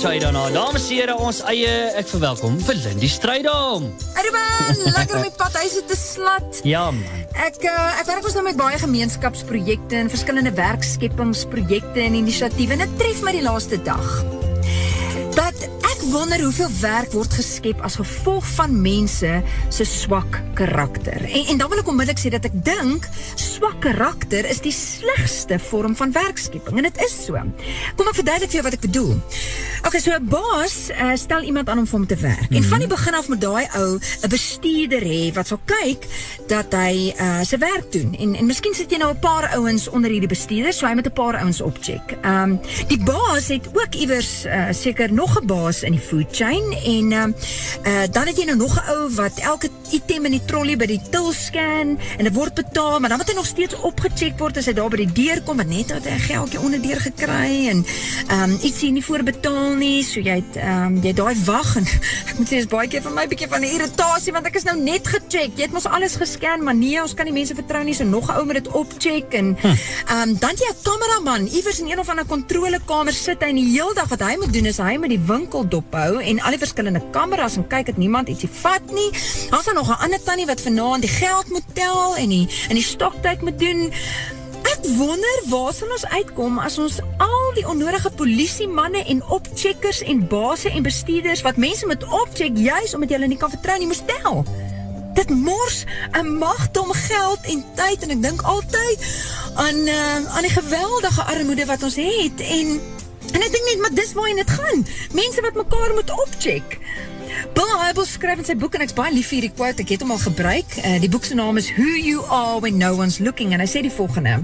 Sunshine daarna. Dames en here, ons eie ek verwelkom vir Lindy Strydom. Ruben, lekker om die pad huis te slat. Ja man. Ek uh, ek werk ons nou met baie gemeenskapsprojekte en verskillende werkskepingsprojekte en inisiatiewe en dit tref my die laaste dag. Ek wonder hoeveel werk word geskep as gevolg van mense se swak karakter. En en dan wil ek onmiddellik sê dat ek dink swak karakter is die slegste vorm van werkskeping en dit is so. Kom ek verduidelik vir jou wat ek bedoel. Okay, so 'n baas uh, stel iemand aan om vir hom te werk. Mm -hmm. En van die begin af moet daai ou 'n bestuurder hê wat sal kyk dat hy uh, sy werk doen. En en miskien sit jy nou 'n paar ouens onder hierdie bestuurder, so hy moet 'n paar ouens opcheck. Ehm um, die baas het ook iewers uh, seker nog 'n baas in die food chain en uh, uh, dan het jy nou nog 'n ou wat elke item in die trolley by die till scan en dit word betaal, maar dan moet hy nog steeds opgecheck word as hy daar by die deur kom en net het hy 'n geldjie onder deur gekry en ehm um, ietsie nie voorbetaal nie, so jy het ehm um, jy daai wag en ek moet sê dis baie keer vir my 'n bietjie van 'n irritasie want ek is nou net gecheck. Jy het mos alles gescan, maar nee, ons kan nie mense vertrou nie, so nog 'n ou moet dit opcheck en hm. ehm um, dan jy 'n kameraman iewers in een of ander kontrolekamer sit hy en die hele dag wat hy moet doen is hy moet die winkel dophou en al die verskillende kameras en kyk dat niemand ietsie vat nie. Daar's dan nog 'n ander tannie wat vanaand die geld moet tel en die in die stoktyd moet doen. Ek wonder waar sal ons uitkom as ons al die onnodige polisie manne en opcheckers en basse en bestuurders wat mense met opcheck juis omdat hulle nie kan vertrou nie moet tel. Dit mors 'n magdom geld en tyd en ek dink altyd aan uh, aan die geweldige armoede wat ons het en en ek dink net maar dis waarheen dit gaan. Mense wat mekaar moet opcheck. Bill Hybels skryf in sy boek en ek's baie lief vir hierdie quote. Ek het hom al gebruik. Uh, die boek se naam is Who You Are When No One's Looking en hy sê die volgende: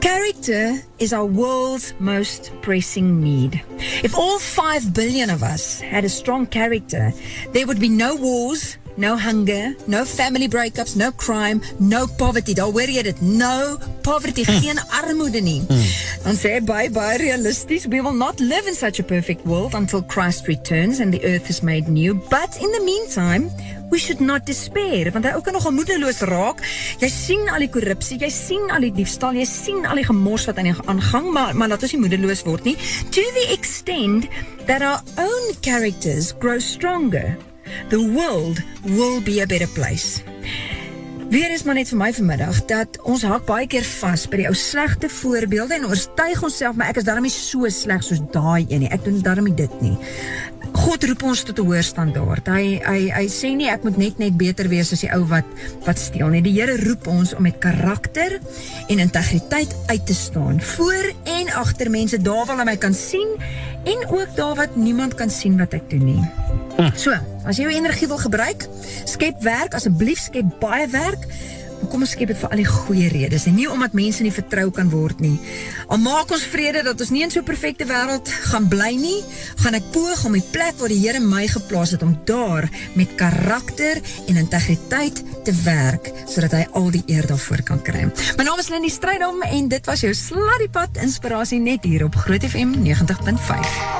Character is our world's most pressing need. If all 5 billion of us had a strong character, there would be no wars, no hunger, no family breakups, no crime, no poverty. Daar hoor jy dit, no poverty, mm. geen armoede nie. Mm. Dan sê baie baie realisties, we will not live in such a perfect world until Christ returns and the earth is made new. But in the meantime, we should not despair want hy ook kan nogal moedeloos raak. Jy sien al die korrupsie, jy sien al die diefstal, jy sien al die gemors wat aan die aangang, maar maar laat ons nie moedeloos word nie. To the extent that our own characters grow stronger the world will be a better place. Weer is maar net vir my vanmiddag dat ons hak baie keer vas by die ou slegte voorbeelde en oortuig onsself maar ek is darm nie so sleg soos daai een nie. Ek doen darm nie dit nie. God roep ons tot 'n hoër standaard. Hy hy hy sê nie ek moet net net beter wees as die ou wat wat steel nie. Die Here roep ons om met karakter en integriteit uit te staan voor en agter mense daar waar hulle my kan sien en ook daar wat niemand kan sien wat ek doen nie. So, as jy jou energie wil gebruik, skep werk, asseblief skep baie werk. Kom ons skep dit vir al die goeie redes en nie omdat mense nie vertrou kan word nie. Al maak ons vrede dat ons nie in so 'n perfekte wêreld gaan bly nie, gaan ek poog om die plek waar die Here my geplaas het om daar met karakter en integriteit te werk sodat hy al die eer daarvoor kan kry. My naam is Lindi Strydom en dit was jou Sladdiepad inspirasie net hier op Groot FM 90.5.